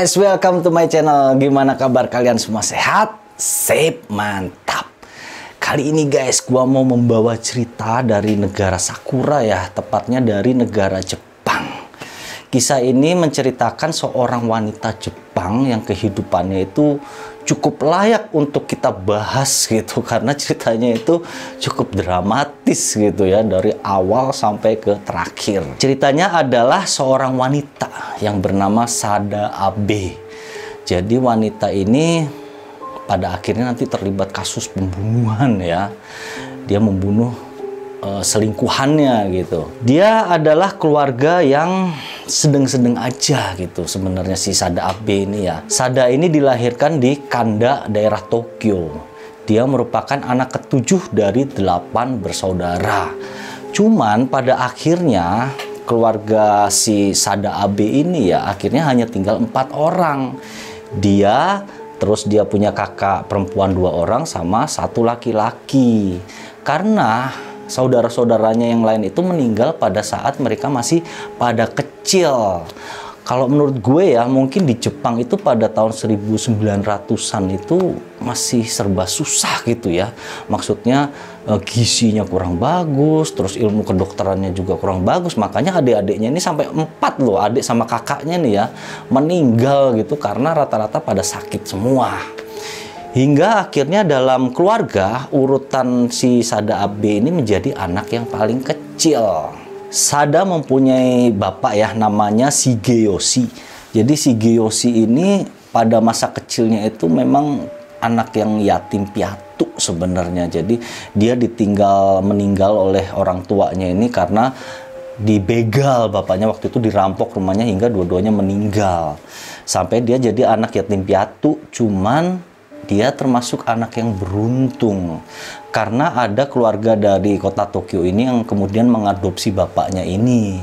Guys, welcome to my channel. Gimana kabar kalian semua sehat? Sip, mantap. Kali ini guys, gua mau membawa cerita dari negara Sakura ya, tepatnya dari negara Jepang. Kisah ini menceritakan seorang wanita Jepang yang kehidupannya itu cukup layak untuk kita bahas gitu karena ceritanya itu cukup dramatis gitu ya dari awal sampai ke terakhir. Ceritanya adalah seorang wanita yang bernama Sada Abe. Jadi wanita ini pada akhirnya nanti terlibat kasus pembunuhan ya. Dia membunuh uh, selingkuhannya gitu. Dia adalah keluarga yang sedang-sedang aja gitu sebenarnya si Sada Abe ini ya. Sada ini dilahirkan di Kanda, daerah Tokyo. Dia merupakan anak ketujuh dari delapan bersaudara. Cuman pada akhirnya keluarga si Sada Abe ini ya akhirnya hanya tinggal empat orang. Dia terus dia punya kakak perempuan dua orang sama satu laki-laki. Karena saudara-saudaranya yang lain itu meninggal pada saat mereka masih pada kecil. Kalau menurut gue ya, mungkin di Jepang itu pada tahun 1900-an itu masih serba susah gitu ya. Maksudnya eh, gizinya kurang bagus, terus ilmu kedokterannya juga kurang bagus. Makanya adik-adiknya ini sampai empat loh, adik sama kakaknya nih ya, meninggal gitu karena rata-rata pada sakit semua. Hingga akhirnya dalam keluarga urutan si Sada Abe ini menjadi anak yang paling kecil. Sada mempunyai bapak ya namanya Shigeyoshi. Jadi Shigeyoshi ini pada masa kecilnya itu memang anak yang yatim piatu sebenarnya. Jadi dia ditinggal meninggal oleh orang tuanya ini karena dibegal bapaknya waktu itu dirampok rumahnya hingga dua-duanya meninggal. Sampai dia jadi anak yatim piatu cuman dia termasuk anak yang beruntung karena ada keluarga dari kota Tokyo ini yang kemudian mengadopsi bapaknya ini.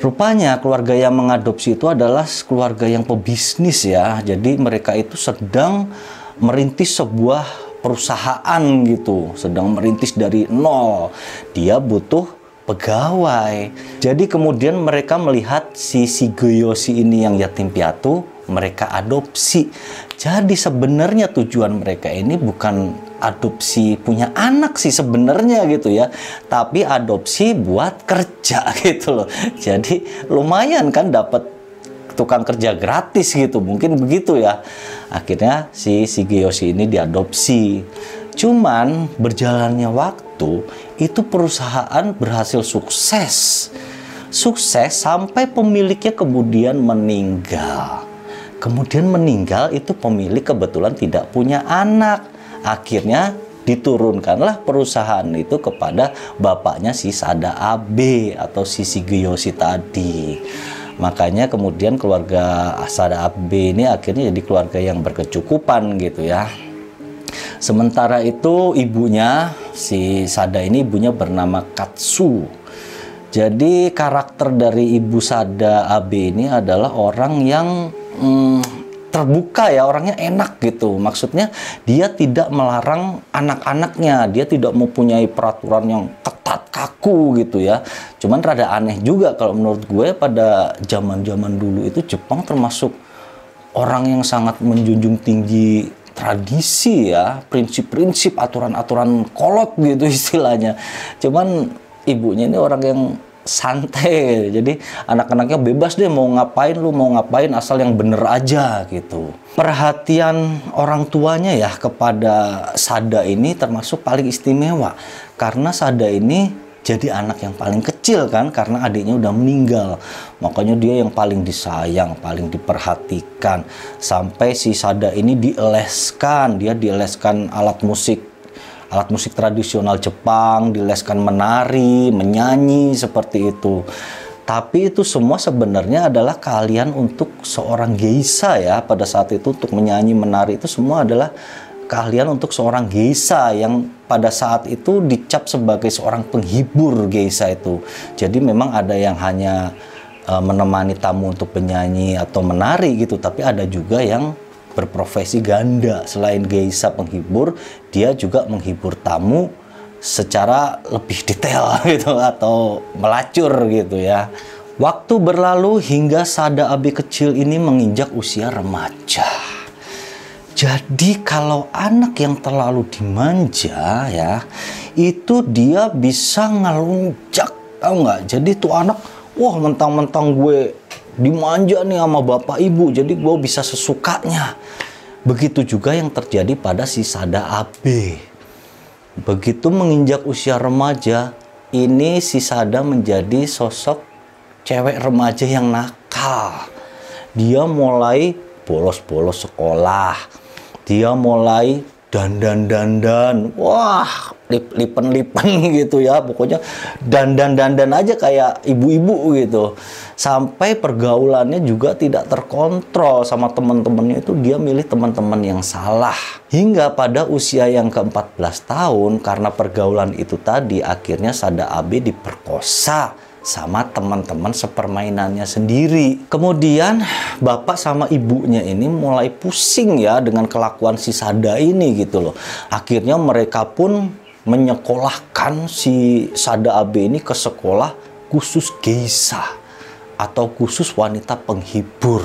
Rupanya keluarga yang mengadopsi itu adalah keluarga yang pebisnis ya. Jadi mereka itu sedang merintis sebuah perusahaan gitu, sedang merintis dari nol. Dia butuh pegawai. Jadi kemudian mereka melihat si Shigeyoshi ini yang yatim piatu, mereka adopsi. Jadi sebenarnya tujuan mereka ini bukan adopsi punya anak sih sebenarnya gitu ya, tapi adopsi buat kerja gitu loh. Jadi lumayan kan dapat tukang kerja gratis gitu, mungkin begitu ya. Akhirnya si Shigeyoshi ini diadopsi. Cuman berjalannya waktu itu perusahaan berhasil sukses. Sukses sampai pemiliknya kemudian meninggal kemudian meninggal itu pemilik kebetulan tidak punya anak. Akhirnya diturunkanlah perusahaan itu kepada bapaknya si Sada Abe atau si Shigeyoshi tadi. Makanya kemudian keluarga Sada Abe ini akhirnya jadi keluarga yang berkecukupan gitu ya. Sementara itu ibunya si Sada ini ibunya bernama Katsu. Jadi karakter dari ibu Sada Abe ini adalah orang yang hmm, terbuka ya orangnya enak gitu. Maksudnya dia tidak melarang anak-anaknya dia tidak mempunyai peraturan yang ketat kaku gitu ya. Cuman rada aneh juga kalau menurut gue pada zaman-zaman dulu itu Jepang termasuk orang yang sangat menjunjung tinggi tradisi ya prinsip-prinsip aturan-aturan kolot gitu istilahnya. Cuman ibunya ini orang yang santai. Jadi anak-anaknya bebas deh mau ngapain lu mau ngapain asal yang bener aja gitu. Perhatian orang tuanya ya kepada Sada ini termasuk paling istimewa. Karena Sada ini jadi anak yang paling kecil kan karena adiknya udah meninggal. Makanya dia yang paling disayang paling diperhatikan. Sampai si Sada ini dieleskan dia dieleskan alat musik alat musik tradisional Jepang, dileskan menari, menyanyi seperti itu. Tapi itu semua sebenarnya adalah kalian untuk seorang geisha ya pada saat itu untuk menyanyi menari itu semua adalah keahlian untuk seorang geisha yang pada saat itu dicap sebagai seorang penghibur geisha itu. Jadi memang ada yang hanya uh, menemani tamu untuk menyanyi atau menari gitu, tapi ada juga yang berprofesi ganda selain geisha penghibur dia juga menghibur tamu secara lebih detail gitu atau melacur gitu ya Waktu berlalu hingga Sada Abe kecil ini menginjak usia remaja. Jadi kalau anak yang terlalu dimanja ya, itu dia bisa ngelunjak, tau nggak? Jadi tuh anak, wah mentang-mentang gue dimanja nih sama bapak ibu, jadi gue bisa sesukanya. Begitu juga yang terjadi pada si Sada Abe. Begitu menginjak usia remaja, ini si Sada menjadi sosok cewek remaja yang nakal. Dia mulai bolos-bolos sekolah. Dia mulai dandan-dandan. Wah, lipen-lipen gitu ya. Pokoknya dandan-dandan aja kayak ibu-ibu gitu. Sampai pergaulannya juga tidak terkontrol sama teman-temannya itu dia milih teman-teman yang salah. Hingga pada usia yang ke-14 tahun karena pergaulan itu tadi akhirnya Sada Abe diperkosa sama teman-teman sepermainannya sendiri. Kemudian bapak sama ibunya ini mulai pusing ya dengan kelakuan si Sada ini gitu loh. Akhirnya mereka pun menyekolahkan si Sada Abe ini ke sekolah khusus geisha atau khusus wanita penghibur.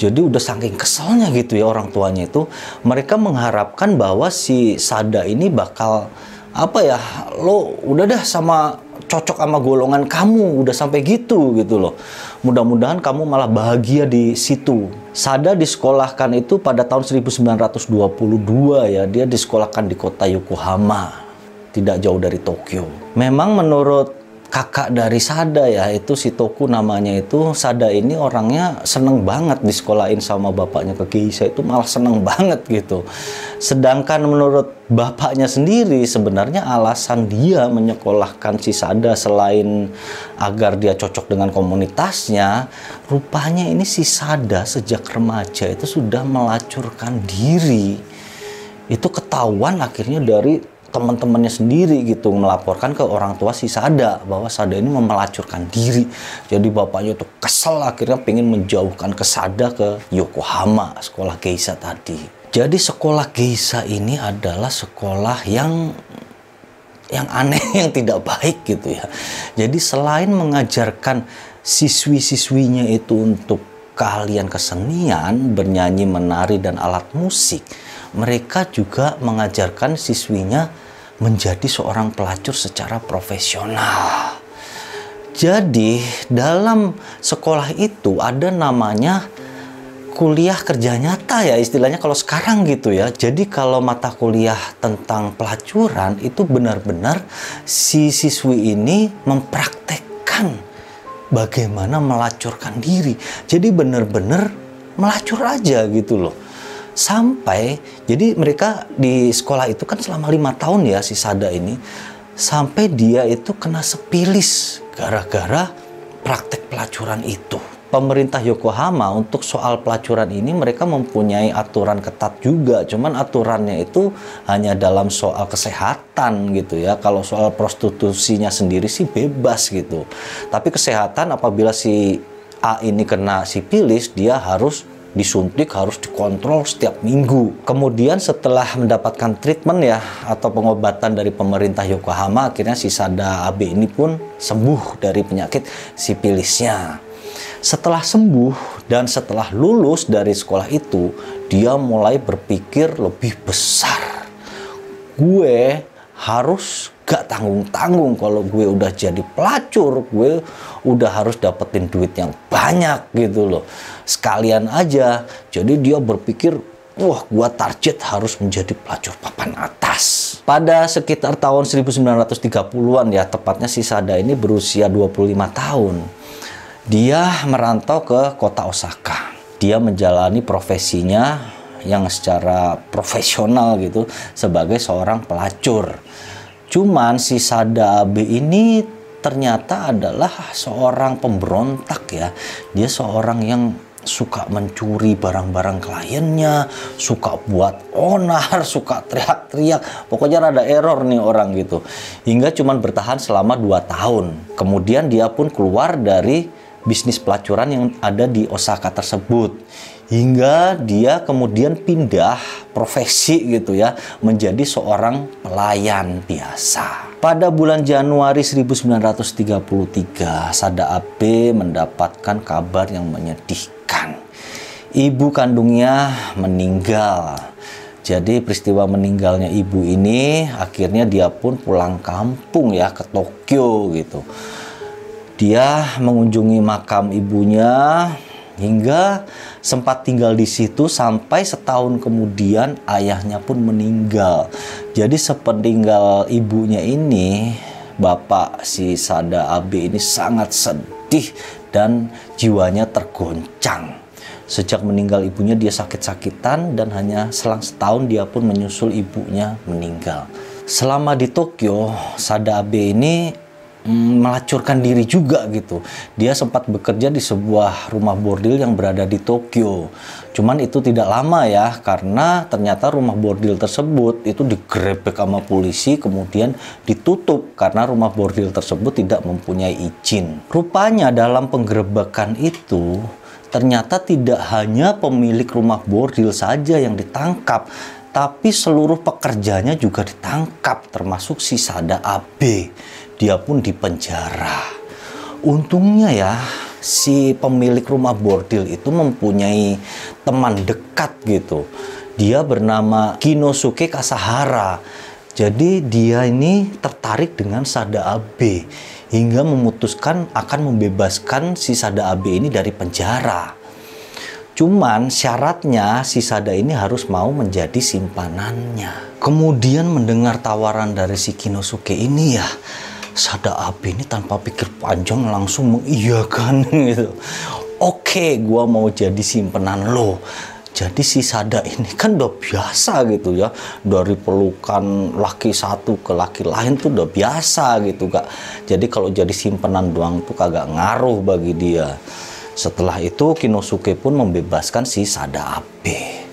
Jadi udah saking keselnya gitu ya orang tuanya itu, mereka mengharapkan bahwa si Sada ini bakal apa ya, lo udah dah sama cocok sama golongan kamu udah sampai gitu gitu loh. Mudah-mudahan kamu malah bahagia di situ. Sada disekolahkan itu pada tahun 1922 ya dia disekolahkan di kota Yokohama tidak jauh dari Tokyo. Memang menurut kakak dari Sada ya itu si Toku namanya itu Sada ini orangnya seneng banget di sekolahin sama bapaknya ke Geisha itu malah seneng banget gitu. Sedangkan menurut bapaknya sendiri sebenarnya alasan dia menyekolahkan si Sada selain agar dia cocok dengan komunitasnya rupanya ini si Sada sejak remaja itu sudah melacurkan diri. Itu ketahuan akhirnya dari teman-temannya sendiri gitu melaporkan ke orang tua si Sada bahwa Sada ini memelacurkan diri. Jadi bapaknya tuh kesel akhirnya pengen menjauhkan ke Sada ke Yokohama sekolah geisha tadi. Jadi sekolah geisha ini adalah sekolah yang yang aneh yang tidak baik gitu ya. Jadi selain mengajarkan siswi-siswinya itu untuk keahlian kesenian, bernyanyi, menari dan alat musik, mereka juga mengajarkan siswinya menjadi seorang pelacur secara profesional. Jadi, dalam sekolah itu ada namanya kuliah kerja nyata ya istilahnya kalau sekarang gitu ya. Jadi kalau mata kuliah tentang pelacuran itu benar-benar si siswi ini mempraktekkan bagaimana melacurkan diri. Jadi benar-benar melacur aja gitu loh sampai jadi mereka di sekolah itu kan selama lima tahun ya si Sada ini sampai dia itu kena sepilis gara-gara praktek pelacuran itu. Pemerintah Yokohama untuk soal pelacuran ini mereka mempunyai aturan ketat juga, cuman aturannya itu hanya dalam soal kesehatan gitu ya. Kalau soal prostitusinya sendiri sih bebas gitu. Tapi kesehatan apabila si A ini kena sipilis, dia harus disuntik harus dikontrol setiap minggu. Kemudian setelah mendapatkan treatment ya atau pengobatan dari pemerintah Yokohama, akhirnya si Sada Abe ini pun sembuh dari penyakit sipilisnya. Setelah sembuh dan setelah lulus dari sekolah itu, dia mulai berpikir lebih besar. Gue harus gak tanggung-tanggung kalau gue udah jadi pelacur, gue udah harus dapetin duit yang banyak gitu loh. Sekalian aja. Jadi dia berpikir, wah gue target harus menjadi pelacur papan atas. Pada sekitar tahun 1930-an ya, tepatnya si Sada ini berusia 25 tahun. Dia merantau ke kota Osaka. Dia menjalani profesinya yang secara profesional gitu sebagai seorang pelacur Cuman si Sada Abe ini ternyata adalah seorang pemberontak ya. Dia seorang yang suka mencuri barang-barang kliennya, suka buat onar, suka teriak-teriak. Pokoknya ada error nih orang gitu. Hingga cuman bertahan selama 2 tahun. Kemudian dia pun keluar dari bisnis pelacuran yang ada di Osaka tersebut hingga dia kemudian pindah profesi gitu ya menjadi seorang pelayan biasa. Pada bulan Januari 1933, Sada Abe mendapatkan kabar yang menyedihkan. Ibu kandungnya meninggal. Jadi peristiwa meninggalnya ibu ini akhirnya dia pun pulang kampung ya ke Tokyo gitu. Dia mengunjungi makam ibunya hingga sempat tinggal di situ sampai setahun kemudian ayahnya pun meninggal. Jadi sepeninggal ibunya ini, bapak si Sada Abe ini sangat sedih dan jiwanya tergoncang. Sejak meninggal ibunya dia sakit-sakitan dan hanya selang setahun dia pun menyusul ibunya meninggal. Selama di Tokyo, Sada Abe ini melacurkan diri juga gitu. Dia sempat bekerja di sebuah rumah bordil yang berada di Tokyo. Cuman itu tidak lama ya karena ternyata rumah bordil tersebut itu digerebek sama polisi kemudian ditutup karena rumah bordil tersebut tidak mempunyai izin. Rupanya dalam penggerebekan itu ternyata tidak hanya pemilik rumah bordil saja yang ditangkap, tapi seluruh pekerjanya juga ditangkap termasuk si Sada Abe dia pun dipenjara. Untungnya ya, si pemilik rumah bordil itu mempunyai teman dekat gitu. Dia bernama Kinosuke Kasahara. Jadi dia ini tertarik dengan Sada Abe hingga memutuskan akan membebaskan si Sada Abe ini dari penjara. Cuman syaratnya si Sada ini harus mau menjadi simpanannya. Kemudian mendengar tawaran dari si Kinosuke ini ya, Sada Abi ini tanpa pikir panjang langsung mengiyakan gitu. Oke, gua mau jadi simpenan lo. Jadi si Sada ini kan udah biasa gitu ya dari pelukan laki satu ke laki lain tuh udah biasa gitu kak. Jadi kalau jadi simpenan doang tuh kagak ngaruh bagi dia. Setelah itu Kinosuke pun membebaskan si Sada Abe.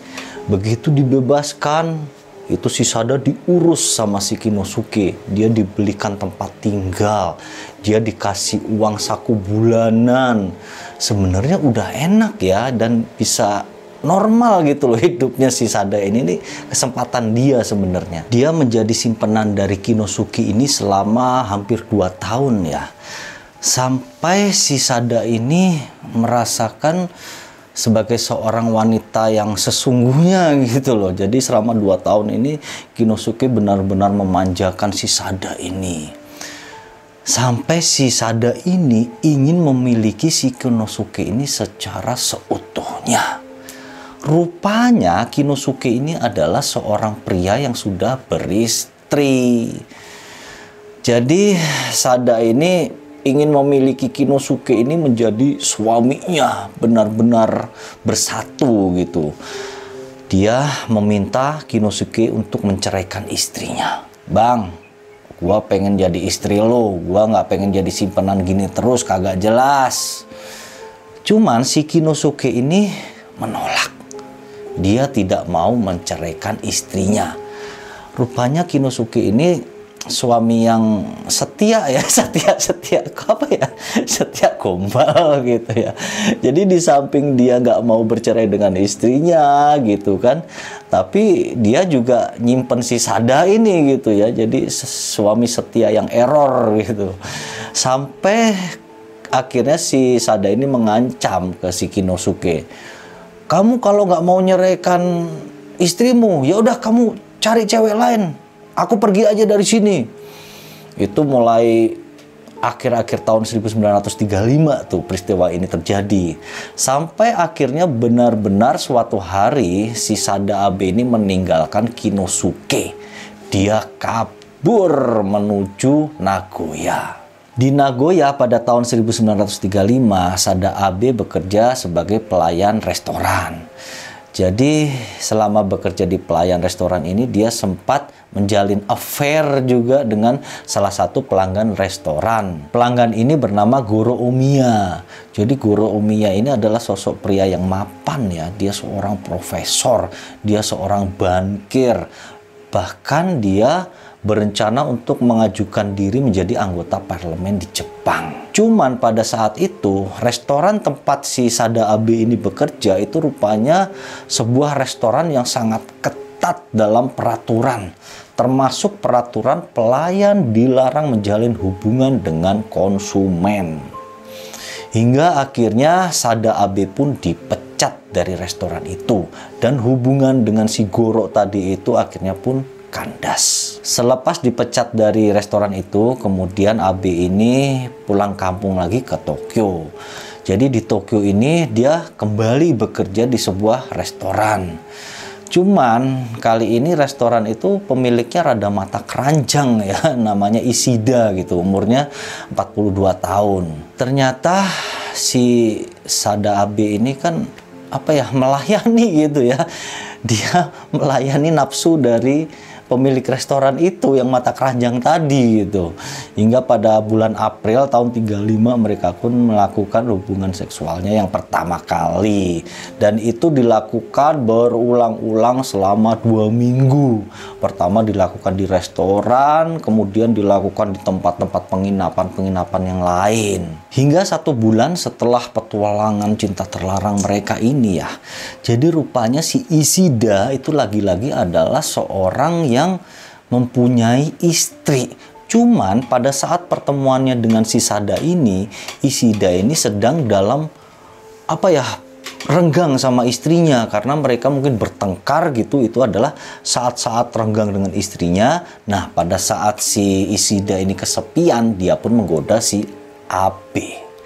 Begitu dibebaskan, itu si Sada diurus sama si Kinosuke. Dia dibelikan tempat tinggal, dia dikasih uang saku bulanan. Sebenarnya udah enak ya dan bisa normal gitu loh hidupnya si Sada ini nih kesempatan dia sebenarnya. Dia menjadi simpenan dari Kinosuke ini selama hampir 2 tahun ya. Sampai si Sada ini merasakan sebagai seorang wanita yang sesungguhnya gitu loh. Jadi selama dua tahun ini Kinosuke benar-benar memanjakan si Sada ini. Sampai si Sada ini ingin memiliki si Kinosuke ini secara seutuhnya. Rupanya Kinosuke ini adalah seorang pria yang sudah beristri. Jadi Sada ini ingin memiliki Kinosuke ini menjadi suaminya benar-benar bersatu gitu. Dia meminta Kinosuke untuk menceraikan istrinya. Bang, gua pengen jadi istri lo, gua nggak pengen jadi simpenan gini terus, kagak jelas. Cuman si Kinosuke ini menolak. Dia tidak mau menceraikan istrinya. Rupanya Kinosuke ini suami yang setia ya setia setia apa ya? Setia gombal gitu ya. Jadi di samping dia nggak mau bercerai dengan istrinya gitu kan tapi dia juga nyimpen si Sada ini gitu ya. Jadi suami setia yang error gitu. Sampai akhirnya si Sada ini mengancam ke si Kinosuke. Kamu kalau nggak mau nyeraikan istrimu ya udah kamu cari cewek lain aku pergi aja dari sini. Itu mulai akhir-akhir tahun 1935 tuh peristiwa ini terjadi. Sampai akhirnya benar-benar suatu hari si Sada Abe ini meninggalkan Kinosuke. Dia kabur menuju Nagoya. Di Nagoya pada tahun 1935, Sada Abe bekerja sebagai pelayan restoran. Jadi selama bekerja di pelayan restoran ini dia sempat menjalin affair juga dengan salah satu pelanggan restoran. Pelanggan ini bernama Guru Omiya. Jadi Guru Omiya ini adalah sosok pria yang mapan ya. Dia seorang profesor, dia seorang bankir. Bahkan dia berencana untuk mengajukan diri menjadi anggota parlemen di Jepang. Cuman pada saat itu, restoran tempat si Sada Abe ini bekerja itu rupanya sebuah restoran yang sangat ketat dalam peraturan termasuk peraturan pelayan dilarang menjalin hubungan dengan konsumen. Hingga akhirnya Sada Abe pun dipecat dari restoran itu dan hubungan dengan si Goro tadi itu akhirnya pun kandas. Selepas dipecat dari restoran itu, kemudian Abe ini pulang kampung lagi ke Tokyo. Jadi di Tokyo ini dia kembali bekerja di sebuah restoran. Cuman kali ini restoran itu pemiliknya rada mata keranjang ya, namanya Isida gitu, umurnya 42 tahun. Ternyata si Sada Abe ini kan apa ya melayani gitu ya. Dia melayani nafsu dari pemilik restoran itu yang mata keranjang tadi gitu. Hingga pada bulan April tahun 35 mereka pun melakukan hubungan seksualnya yang pertama kali dan itu dilakukan berulang-ulang selama dua minggu. Pertama dilakukan di restoran, kemudian dilakukan di tempat-tempat penginapan-penginapan yang lain. Hingga satu bulan setelah petualangan cinta terlarang mereka ini ya. Jadi rupanya si Isida itu lagi-lagi adalah seorang yang yang mempunyai istri. Cuman pada saat pertemuannya dengan si Sada ini, Isida ini sedang dalam apa ya renggang sama istrinya. Karena mereka mungkin bertengkar gitu itu adalah saat-saat renggang dengan istrinya. Nah pada saat si Isida ini kesepian dia pun menggoda si AB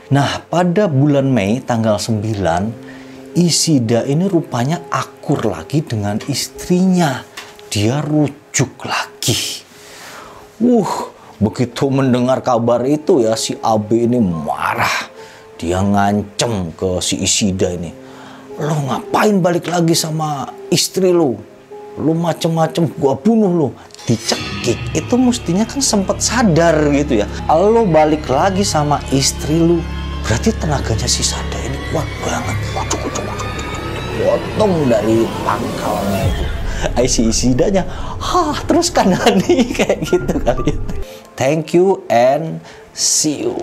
nah pada bulan Mei tanggal 9 Isida ini rupanya akur lagi dengan istrinya dia rujuk lagi. Uh, begitu mendengar kabar itu ya si AB ini marah. Dia ngancem ke si Isida ini. Lo ngapain balik lagi sama istri lo? Lo macem-macem gua bunuh lo. Dicekik itu mestinya kan sempet sadar gitu ya. Lo balik lagi sama istri lo. Berarti tenaganya si Sada ini kuat banget. Potong dari pangkalnya itu IC isidanya hah terus kan kayak gitu kali. Thank you and see you